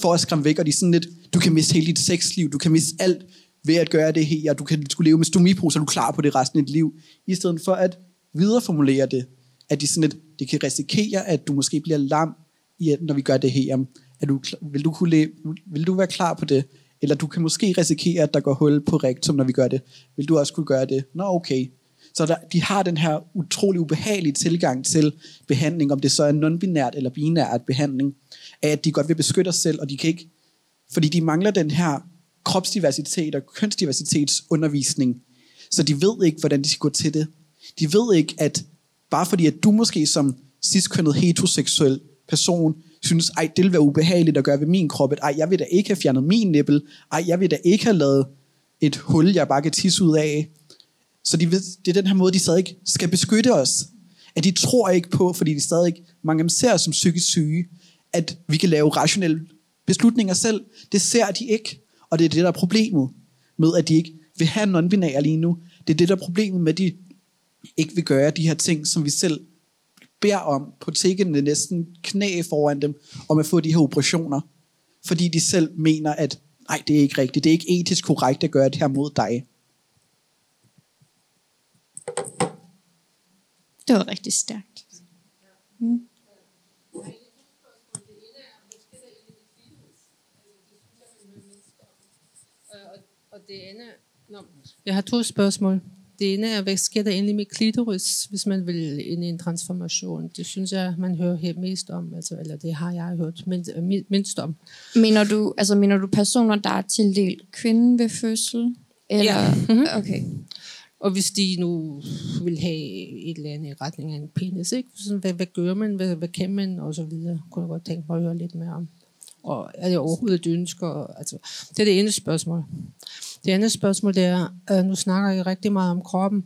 for at skræmme væk, og de er sådan lidt, du kan miste hele dit sexliv, du kan miste alt ved at gøre det her, du kan skulle leve med stomipose, så er du klar på det resten af dit liv, i stedet for at videreformulere det at de sådan lidt, det kan risikere, at du måske bliver lam, i, når vi gør det her. Er du, vil, du kunne leve, vil du være klar på det? Eller du kan måske risikere, at der går hul på rektum, når vi gør det. Vil du også kunne gøre det? Nå, okay. Så der, de har den her utrolig ubehagelige tilgang til behandling, om det så er non-binært eller binært behandling, af at de godt vil beskytte os selv, og de kan ikke, fordi de mangler den her kropsdiversitet og kønsdiversitetsundervisning, så de ved ikke, hvordan de skal gå til det. De ved ikke, at Bare fordi, at du måske som ciskønnet heteroseksuel person synes, ej, det vil være ubehageligt at gøre ved min krop. Ej, jeg vil da ikke have fjernet min nippel. Ej, jeg vil da ikke have lavet et hul, jeg bare kan tisse ud af. Så de, ved, det er den her måde, de stadig skal beskytte os. At de tror ikke på, fordi de stadig, mange af dem ser som psykisk syge, at vi kan lave rationelle beslutninger selv. Det ser de ikke. Og det er det, der er problemet med, at de ikke vil have nonbinære lige nu. Det er det, der er problemet med, at de ikke vil gøre de her ting, som vi selv beder om på tiggende næsten knæ foran dem, om at få de her operationer. Fordi de selv mener, at nej, det er ikke rigtigt. Det er ikke etisk korrekt at gøre det her mod dig. Det var rigtig stærkt. Mm. og Og det ene, no, jeg har to spørgsmål. Det ene er, hvad sker der egentlig med klitoris, hvis man vil ind i en transformation? Det synes jeg, man hører helt mest om, altså, eller det har jeg hørt mindst, mindst om. Mener du, altså, mener du personer, der er tildelt kvinden ved fødsel? Eller? Ja. Mhm. Okay. Og hvis de nu vil have et eller andet i retning af en penis, ikke? Sådan, hvad, hvad gør man, hvad, hvad kan man, og så videre, kunne jeg godt tænke mig at høre lidt mere om. Og er det overhovedet et ønske? Og, altså, det er det ene spørgsmål. Det andet spørgsmål det er, øh, nu snakker I rigtig meget om kroppen,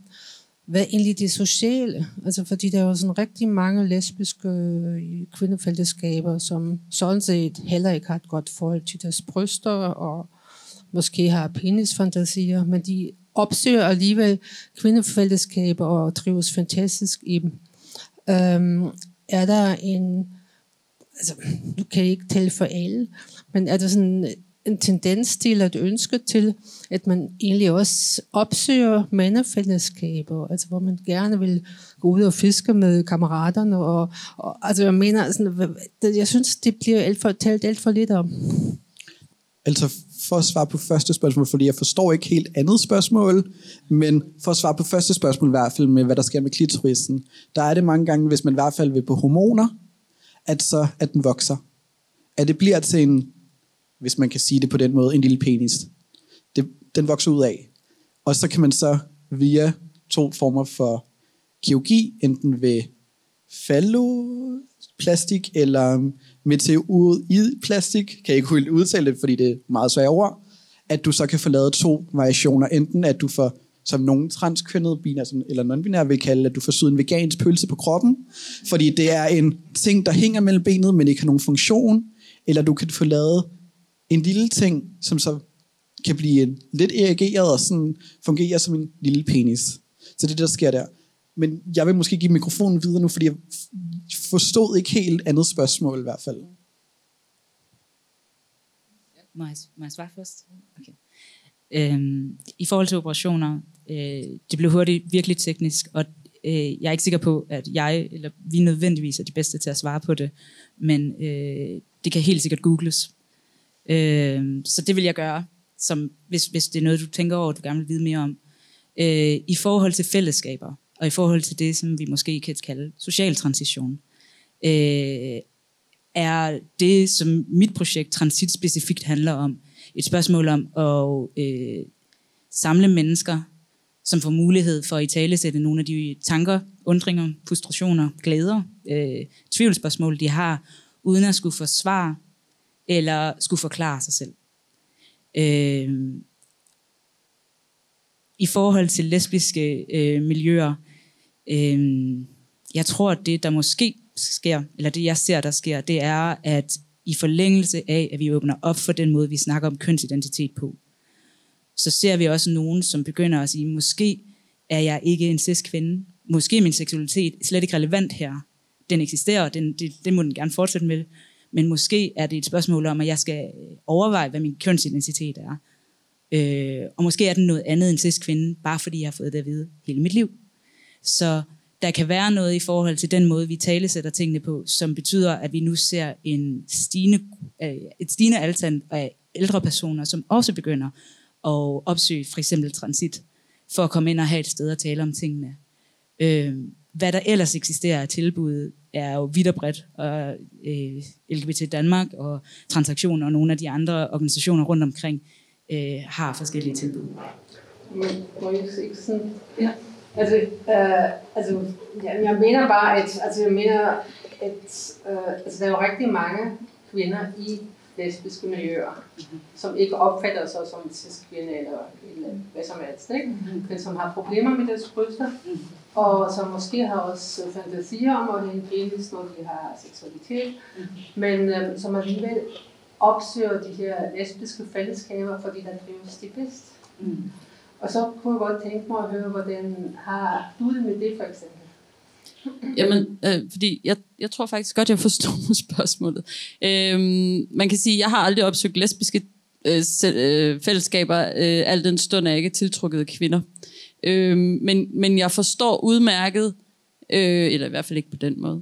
hvad er egentlig det sociale? Altså, fordi der er jo sådan rigtig mange lesbiske øh, kvindefællesskaber, som sådan set heller ikke har et godt forhold til deres bryster, og måske har penisfantasier, men de opsøger alligevel kvindefællesskaber og trives fantastisk i dem. Øhm, er der en, altså, du kan ikke tale for alle, men er der sådan en tendens til, at ønske til, at man egentlig også opsøger mandefællesskaber, altså hvor man gerne vil gå ud og fiske med kammeraterne, og, og altså jeg mener, sådan, jeg synes, det bliver alt for, talt alt for lidt om. Altså for at svare på første spørgsmål, fordi jeg forstår ikke helt andet spørgsmål, men for at svare på første spørgsmål i hvert fald med, hvad der sker med klitorisen, der er det mange gange, hvis man i hvert fald vil på hormoner, at så at den vokser. At det bliver til en, hvis man kan sige det på den måde, en lille penis. Det, den vokser ud af. Og så kan man så via to former for kirurgi, enten ved falloplastik eller meteoroidplastik, kan jeg ikke helt udtale det, fordi det er meget svært ord, at du så kan få lavet to variationer. Enten at du får, som nogle transkønnede biner, som, eller non-binære vil kalde, at du får syet en vegansk pølse på kroppen, fordi det er en ting, der hænger mellem benet, men ikke har nogen funktion, eller du kan få lavet en lille ting, som så kan blive lidt erigeret og sådan fungere som en lille penis. Så det er det, der sker der. Men jeg vil måske give mikrofonen videre nu, fordi jeg forstod ikke helt andet spørgsmål i hvert fald. Må jeg, må jeg svare først? Okay. Øhm, I forhold til operationer, øh, det blev hurtigt virkelig teknisk, og øh, jeg er ikke sikker på, at jeg eller vi nødvendigvis er de bedste til at svare på det, men øh, det kan helt sikkert googles. Øh, så det vil jeg gøre, som, hvis, hvis det er noget, du tænker over, du gerne vil vide mere om. Øh, I forhold til fællesskaber, og i forhold til det, som vi måske kan kalde social transition, øh, er det, som mit projekt Transit specifikt handler om, et spørgsmål om at øh, samle mennesker, som får mulighed for at i tale sætte nogle af de tanker, undringer, frustrationer, glæder, øh, tvivlsspørgsmål, de har, uden at skulle forsvare eller skulle forklare sig selv. Øh, I forhold til lesbiske øh, miljøer, øh, jeg tror, at det, der måske sker, eller det jeg ser, der sker, det er, at i forlængelse af, at vi åbner op for den måde, vi snakker om kønsidentitet på, så ser vi også nogen, som begynder at sige, måske er jeg ikke en cis-kvinde, måske er min seksualitet slet ikke relevant her. Den eksisterer, den, det, det må den gerne fortsætte med, men måske er det et spørgsmål om, at jeg skal øh, overveje, hvad min kønsidentitet er. Øh, og måske er den noget andet end cis-kvinde, bare fordi jeg har fået det at vide hele mit liv. Så der kan være noget i forhold til den måde, vi talesætter tingene på, som betyder, at vi nu ser en stigende, øh, et stigende antal af ældre personer, som også begynder at opsøge for eksempel transit, for at komme ind og have et sted at tale om tingene. Øh, hvad der ellers eksisterer af tilbud, er jo vidt og bredt, og øh, LGBT Danmark og Transaktioner og nogle af de andre organisationer rundt omkring øh, har forskellige tilbud. Må jeg ikke sådan? Ja. Altså, øh, altså jeg, jeg mener bare, at, altså, jeg mener, at øh, altså, der er jo rigtig mange kvinder i lesbiske miljøer, mm-hmm. som ikke opfatter sig som cis-kvinde eller, eller hvad som helst, ikke? Mm-hmm. men som har problemer med deres bryster, mm-hmm. og som måske har også fantasier om at have en penis, når de har seksualitet, mm-hmm. men øh, som alligevel opsøger de her lesbiske fællesskaber, fordi der drives de bedst. Mm-hmm. Og så kunne jeg godt tænke mig at høre, hvordan har du det med det for eksempel? Jamen, øh, fordi jeg, jeg tror faktisk godt, jeg forstår (laughs) spørgsmålet. Øhm, man kan sige, jeg har aldrig opsøgt lesbiske øh, selv, øh, fællesskaber, øh, al den stund er jeg ikke tiltrukket af kvinder. Øhm, men, men jeg forstår udmærket, øh, eller i hvert fald ikke på den måde.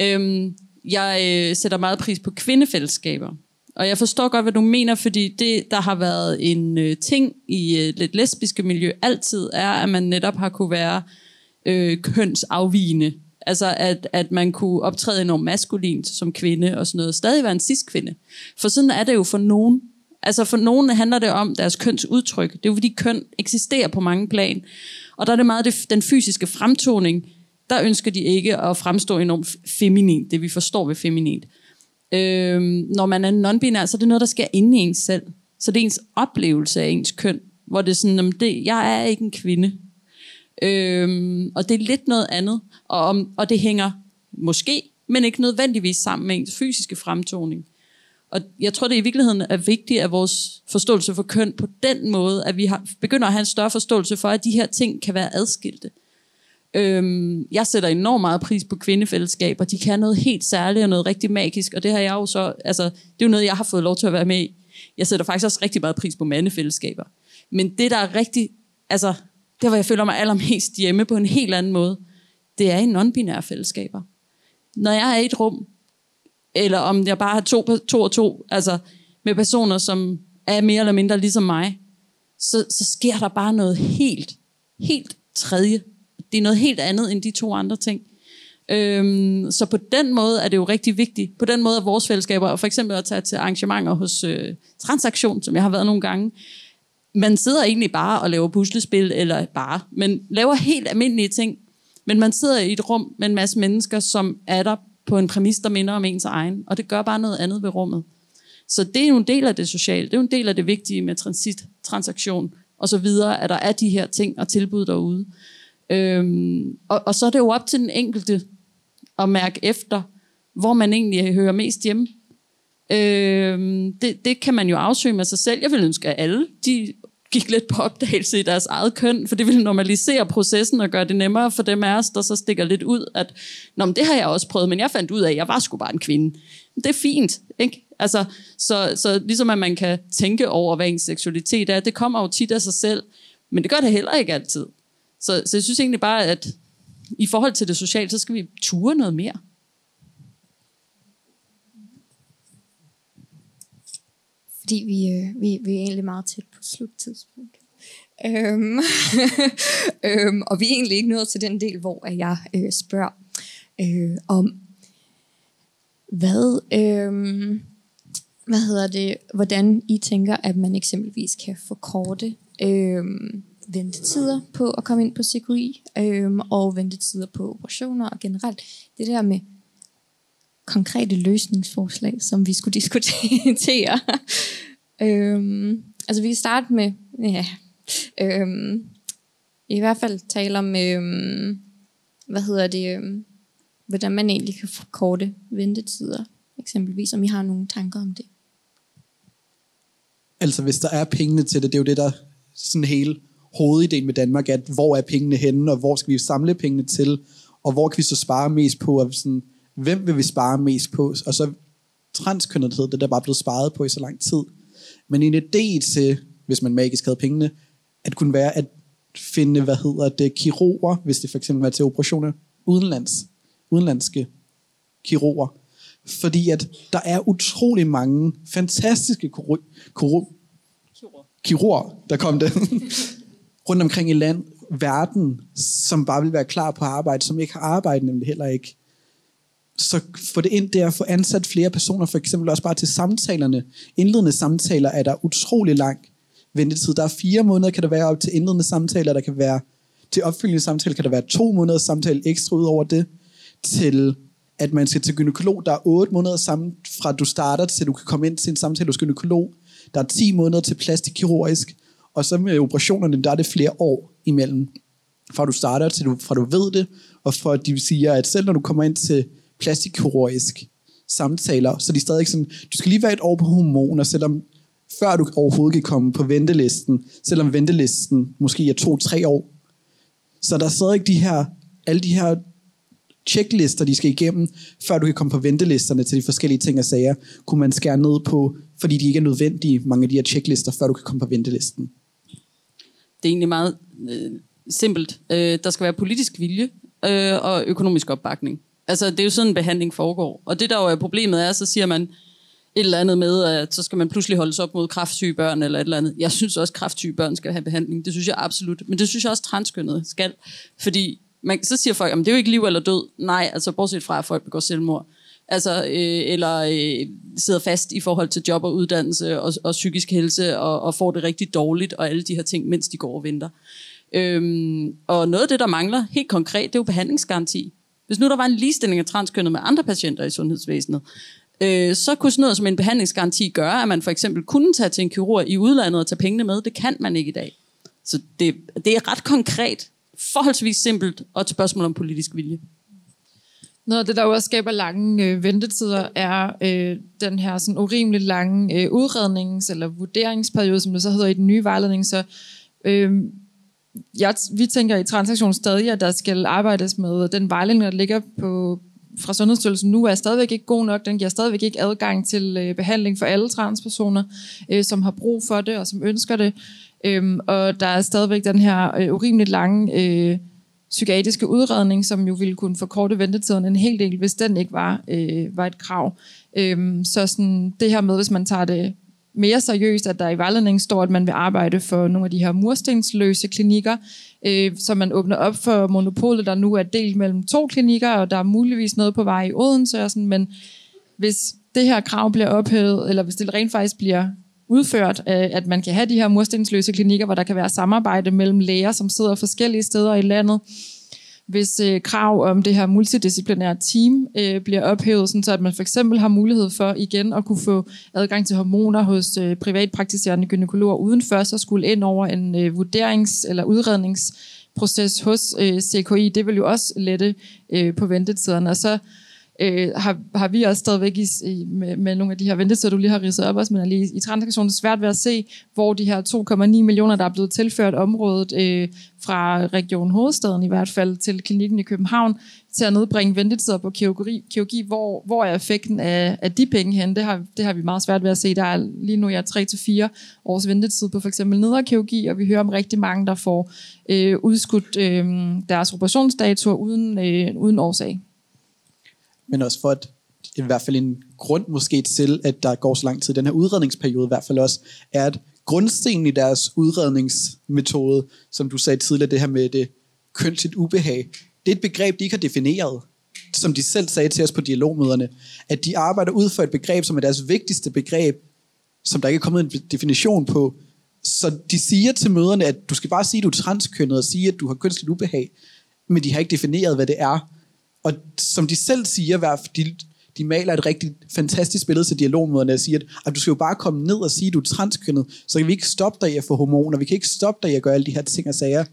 Øhm, jeg øh, sætter meget pris på kvindefællesskaber. Og jeg forstår godt, hvad du mener, fordi det, der har været en øh, ting i øh, lidt lesbiske miljø altid, er, at man netop har kunne være øh, Øh, kønsafvigende. Altså, at, at man kunne optræde enormt maskulint som kvinde og sådan noget. Stadig være en cis-kvinde. For sådan er det jo for nogen. Altså, for nogen handler det om deres kønsudtryk. Det er jo, fordi køn eksisterer på mange plan. Og der er det meget det, den fysiske fremtoning, der ønsker de ikke at fremstå enormt feminint, det vi forstår ved feminint. Øhm, når man er non-binær, så er det noget, der sker inde i ens selv. Så det er ens oplevelse af ens køn, hvor det er sådan, jamen det, jeg er ikke en kvinde. Øhm, og det er lidt noget andet, og, om, og det hænger måske, men ikke nødvendigvis sammen med ens fysiske fremtoning. Og jeg tror, det i virkeligheden er vigtigt, at vores forståelse for køn på den måde, at vi har, begynder at have en større forståelse for, at de her ting kan være adskilte. Øhm, jeg sætter enormt meget pris på kvindefællesskaber. De kan noget helt særligt og noget rigtig magisk, og det har jeg jo så, altså, det er jo noget, jeg har fået lov til at være med i. Jeg sætter faktisk også rigtig meget pris på mandefællesskaber. Men det, der er rigtig, altså, det hvor jeg føler mig allermest hjemme på en helt anden måde, det er i non-binære fællesskaber. Når jeg er i et rum, eller om jeg bare har to, to og to, altså med personer, som er mere eller mindre ligesom mig, så, så sker der bare noget helt, helt tredje det er noget helt andet end de to andre ting. Øhm, så på den måde er det jo rigtig vigtigt. På den måde er vores fællesskaber, og for eksempel at tage til arrangementer hos øh, Transaktion, som jeg har været nogle gange, man sidder egentlig bare og laver puslespil, eller bare, men laver helt almindelige ting. Men man sidder i et rum med en masse mennesker, som er der på en præmis, der minder om ens egen, og det gør bare noget andet ved rummet. Så det er jo en del af det sociale, det er jo en del af det vigtige med transit, transaktion og så videre, at der er de her ting og tilbud derude. Øhm, og, og så er det jo op til den enkelte at mærke efter, hvor man egentlig hører mest hjemme. Øhm, det, det kan man jo afsøge med sig selv. Jeg vil ønske, at alle de gik lidt på opdagelse i deres eget køn, for det ville normalisere processen og gøre det nemmere for dem af os, der så stikker lidt ud, at Nå, men det har jeg også prøvet, men jeg fandt ud af, at jeg var sgu bare en kvinde. Det er fint, ikke? Altså, så, så ligesom at man kan tænke over, hvad ens seksualitet er, det kommer jo tit af sig selv, men det gør det heller ikke altid. Så, så jeg synes egentlig bare, at i forhold til det sociale, så skal vi ture noget mere. Fordi vi, øh, vi, vi er egentlig meget tæt på sluttidspunkt. Øhm, (laughs) øhm, og vi er egentlig ikke nået til den del, hvor jeg øh, spørger øh, om, hvad, øh, hvad hedder det, hvordan I tænker, at man eksempelvis kan forkorte øh, ventetider på at komme ind på CKI, øh, og ventetider på operationer, og generelt det der med konkrete løsningsforslag, som vi skulle (laughs) diskutere. øhm, altså vi kan starte med, ja, øhm, i hvert fald tale om, øhm, hvad hedder det, øhm, hvordan man egentlig kan forkorte ventetider, eksempelvis, om I har nogle tanker om det. Altså hvis der er pengene til det, det er jo det, der sådan hele hovedideen med Danmark, at hvor er pengene henne, og hvor skal vi samle pengene til, og hvor kan vi så spare mest på, at sådan, hvem vil vi spare mest på, og så transkønnethed, det der bare blevet sparet på i så lang tid. Men en idé til, hvis man magisk havde pengene, at kunne være at finde, hvad hedder det, kirurger, hvis det for eksempel var til operationer, udenlands, udenlandske kirurger. Fordi at der er utrolig mange fantastiske kirurger, kirurger der kom det, (laughs) rundt omkring i land, verden, som bare vil være klar på arbejde, som ikke har arbejde nemlig heller ikke. Så få det ind der, få ansat flere personer, for eksempel også bare til samtalerne. Indledende samtaler er der utrolig lang ventetid. Der er fire måneder, kan der være op til indledende samtaler, der kan være til opfølgende samtaler, kan der være to måneder samtale ekstra ud over det, til at man skal til gynekolog. Der er otte måneder sammen, fra du starter til du kan komme ind til en samtale hos gynekolog. Der er 10 måneder til plastikkirurgisk. Og så med operationerne, der er det flere år imellem. Fra du starter til du, fra du ved det, og for at de siger, at selv når du kommer ind til plastikkirurgisk samtaler, så de stadig sådan, du skal lige være et år på hormoner, selvom før du overhovedet kan komme på ventelisten, selvom ventelisten måske er to-tre år. Så der er stadig de her, alle de her checklister, de skal igennem, før du kan komme på ventelisterne til de forskellige ting og sager, kunne man skære ned på, fordi de ikke er nødvendige, mange af de her checklister, før du kan komme på ventelisten det er egentlig meget øh, simpelt. Øh, der skal være politisk vilje øh, og økonomisk opbakning. Altså, det er jo sådan, en behandling foregår. Og det, der jo er problemet er, så siger man, et eller andet med, at så skal man pludselig holdes op mod kraftsyge børn eller et eller andet. Jeg synes også, at kraftsyge børn skal have behandling. Det synes jeg absolut. Men det synes jeg også, transkønnet skal. Fordi man, så siger folk, at det er jo ikke liv eller død. Nej, altså bortset fra, at folk begår selvmord. Altså, øh, eller øh, sidder fast i forhold til job og uddannelse og, og psykisk helse og, og får det rigtig dårligt og alle de her ting, mens de går og venter. Øhm, og noget af det, der mangler helt konkret, det er jo behandlingsgaranti. Hvis nu der var en ligestilling af transkønnet med andre patienter i sundhedsvæsenet, øh, så kunne sådan noget som en behandlingsgaranti gøre, at man for eksempel kunne tage til en kirurg i udlandet og tage pengene med. Det kan man ikke i dag. Så det, det er ret konkret, forholdsvis simpelt og et spørgsmål om politisk vilje. Noget af det, der også skaber lange øh, ventetider, er øh, den her sådan urimeligt lange øh, udrednings- eller vurderingsperiode, som det så hedder i den nye vejledning. Så øh, jeg, vi tænker i transaktion stadig, at der skal arbejdes med den vejledning, der ligger på, fra Sundhedsstyrelsen nu, er stadigvæk ikke god nok. Den giver stadigvæk ikke adgang til øh, behandling for alle transpersoner, øh, som har brug for det og som ønsker det. Øhm, og der er stadigvæk den her øh, urimeligt lange øh, psykiatriske udredning, som jo ville kunne forkorte ventetiden en hel del, hvis den ikke var, øh, var et krav. Øhm, så sådan, det her med, hvis man tager det mere seriøst, at der i vejledningen står, at man vil arbejde for nogle af de her murstensløse klinikker, øh, så man åbner op for monopolet, der nu er delt mellem to klinikker, og der er muligvis noget på vej i Odense, og sådan, men hvis det her krav bliver ophævet, eller hvis det rent faktisk bliver udført, øh, at man kan have de her murstensløse klinikker, hvor der kan være samarbejde mellem læger, som sidder forskellige steder i landet, hvis øh, krav om det her multidisciplinære team øh, bliver ophævet, sådan så at man for eksempel har mulighed for igen at kunne få adgang til hormoner hos øh, privatpraktiserende gynekologer, uden først at skulle ind over en øh, vurderings- eller udredningsproces hos øh, CKI. Det vil jo også lette øh, på ventetiderne. Og så øh, har, har vi også stadigvæk i, i, med, med nogle af de her ventetider, du lige har ridset op også, men lige i transaktionen svært ved at se, hvor de her 2,9 millioner, der er blevet tilført området øh, fra Region Hovedstaden i hvert fald til klinikken i København, til at nedbringe ventetider på kirurgi, kirurgi hvor, hvor er effekten af, af de penge hen? Det har, det har vi meget svært ved at se. Der er lige nu ja, 3-4 års ventetid på for eksempel nederkirurgi, og vi hører om rigtig mange, der får øh, udskudt øh, deres operationsdatoer uden, øh, uden årsag men også for at i hvert fald en grund måske til, at der går så lang tid. Den her udredningsperiode i hvert fald også, er at grundstenen i deres udredningsmetode, som du sagde tidligere, det her med det kønsligt ubehag, det er et begreb, de ikke har defineret, som de selv sagde til os på dialogmøderne, at de arbejder ud for et begreb, som er deres vigtigste begreb, som der ikke er kommet en definition på. Så de siger til møderne, at du skal bare sige, at du er transkønnet, og sige, at du har kønsligt ubehag, men de har ikke defineret, hvad det er. Og som de selv siger, de, de maler et rigtig fantastisk billede til dialogmøderne og siger, at, at du skal jo bare komme ned og sige, at du er transkønnet, så kan vi ikke stoppe dig i at få hormoner, vi kan ikke stoppe dig i at gøre alle de her ting og sager.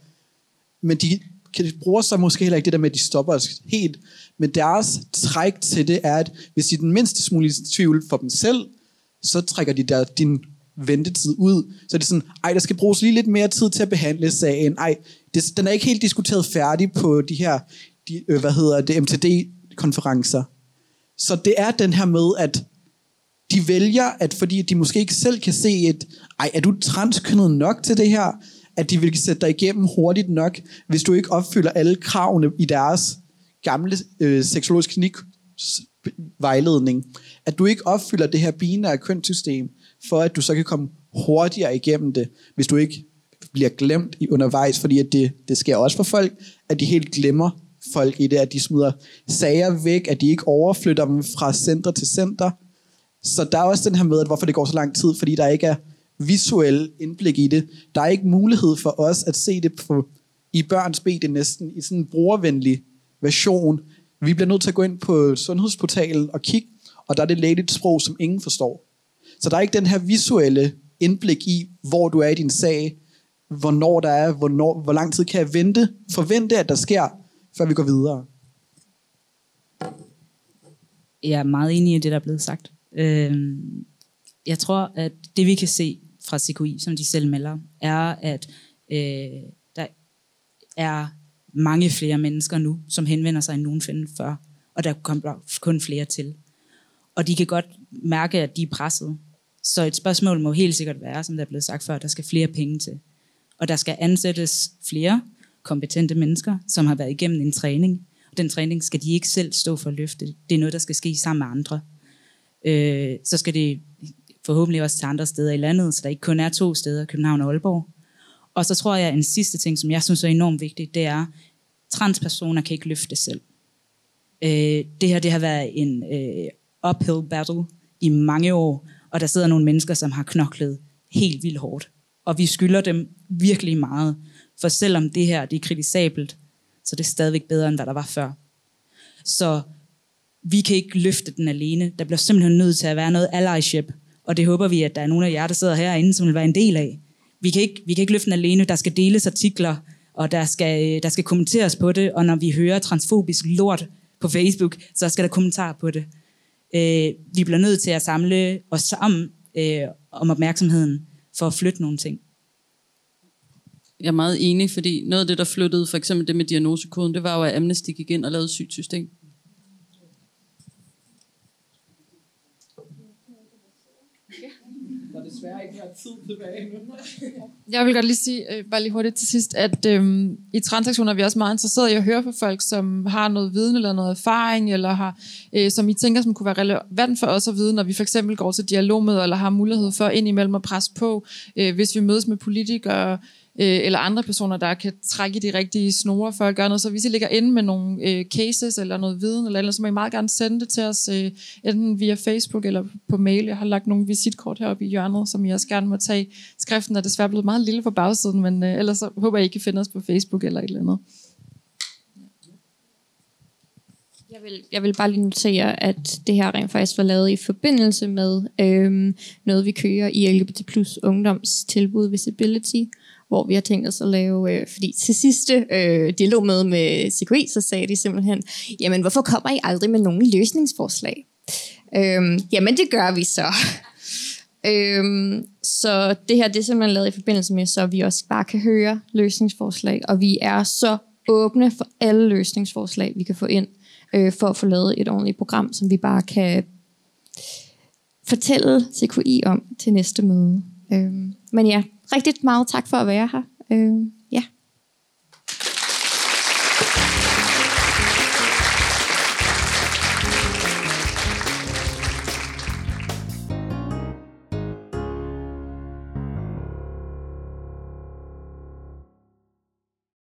Men de, de bruger så måske heller ikke det der med, at de stopper os helt. Men deres træk til det er, at hvis de er den mindste smule tvivl for dem selv, så trækker de der din ventetid ud. Så det er sådan, ej, der skal bruges lige lidt mere tid til at behandle sagen. Ej, det, den er ikke helt diskuteret færdig på de her de, øh, hvad hedder det, MTD-konferencer. Så det er den her med, at de vælger, at fordi de måske ikke selv kan se et, ej, er du transkønnet nok til det her, at de vil sætte dig igennem hurtigt nok, hvis du ikke opfylder alle kravene i deres gamle øh, seksologisk klinik vejledning. At du ikke opfylder det her binære kønssystem, for at du så kan komme hurtigere igennem det, hvis du ikke bliver glemt i undervejs, fordi at det, det sker også for folk, at de helt glemmer folk i det, at de smider sager væk, at de ikke overflytter dem fra center til center. Så der er også den her med, at hvorfor det går så lang tid, fordi der ikke er visuel indblik i det. Der er ikke mulighed for os at se det på, i børns det næsten, i sådan en brugervenlig version. Vi bliver nødt til at gå ind på sundhedsportalen og kigge, og der er det lægeligt sprog, som ingen forstår. Så der er ikke den her visuelle indblik i, hvor du er i din sag, hvornår der er, hvornår, hvor lang tid kan jeg vente, forvente, at der sker, før vi går videre? Jeg er meget enig i det, der er blevet sagt. Øhm, jeg tror, at det vi kan se fra CKI, som de selv melder, er, at øh, der er mange flere mennesker nu, som henvender sig end nogensinde før, og der kommer kun flere til. Og de kan godt mærke, at de er presset. Så et spørgsmål må helt sikkert være, som der er blevet sagt før, der skal flere penge til. Og der skal ansættes flere, kompetente mennesker, som har været igennem en træning. Den træning skal de ikke selv stå for at løfte. Det er noget, der skal ske sammen med andre. øh, så skal det forhåbentlig også til andre steder i landet, så der ikke kun er to steder, København og Aalborg. Og så tror jeg, at en sidste ting, som jeg synes er enormt vigtigt, det er, transpersoner kan ikke løfte selv. Øh, det her det har været en øh, uphill battle i mange år, og der sidder nogle mennesker, som har knoklet helt vildt hårdt. Og vi skylder dem virkelig meget, for selvom det her det er kritisabelt, så det er stadigvæk bedre, end hvad der var før. Så vi kan ikke løfte den alene. Der bliver simpelthen nødt til at være noget allyship, og det håber vi, at der er nogle af jer, der sidder herinde, som vil være en del af. Vi kan ikke, vi kan ikke løfte den alene. Der skal deles artikler, og der skal, øh, der skal kommenteres på det, og når vi hører transfobisk lort på Facebook, så skal der kommentarer på det. Øh, vi bliver nødt til at samle os sammen øh, om opmærksomheden for at flytte nogle ting. Jeg er meget enig, fordi noget af det, der flyttede, for eksempel det med diagnosekoden, det var jo, at Amnesty gik ind og lavede et sygt system. Der er desværre ikke mere tid tilbage nu. (laughs) Jeg vil godt lige sige, øh, bare lige hurtigt til sidst, at øh, i transaktioner er vi også meget interesserede i at høre fra folk, som har noget viden eller noget erfaring, eller har, øh, som I tænker, som kunne være relevant for os at vide, når vi for eksempel går til dialog med, eller har mulighed for ind imellem at presse på, øh, hvis vi mødes med politikere, øh, eller andre personer, der kan trække i de rigtige snore for at gøre noget. Så hvis I ligger inde med nogle øh, cases eller noget viden, eller, eller så må I meget gerne sende det til os, øh, enten via Facebook eller på mail. Jeg har lagt nogle visitkort heroppe i hjørnet, som I også gerne må tage. Skriften er desværre blevet meget lille på bagsiden, men øh, ellers så håber jeg, I kan finde os på Facebook eller et eller andet. Jeg vil, jeg vil bare lige notere, at det her rent faktisk var lavet i forbindelse med øhm, noget, vi kører i LGBT plus ungdomstilbud Visibility, hvor vi har tænkt os at lave, øh, fordi til sidste øh, dialogmøde med, med CKI, så sagde de simpelthen, jamen hvorfor kommer I aldrig med nogen løsningsforslag? Øhm, jamen det gør vi så. (laughs) øhm, så det her det er simpelthen lavet i forbindelse med, så vi også bare kan høre løsningsforslag, og vi er så åbne for alle løsningsforslag, vi kan få ind, øh, for at få lavet et ordentligt program, som vi bare kan fortælle CKI om til næste møde. Øhm, men ja, rigtig meget tak for at være her. Øh,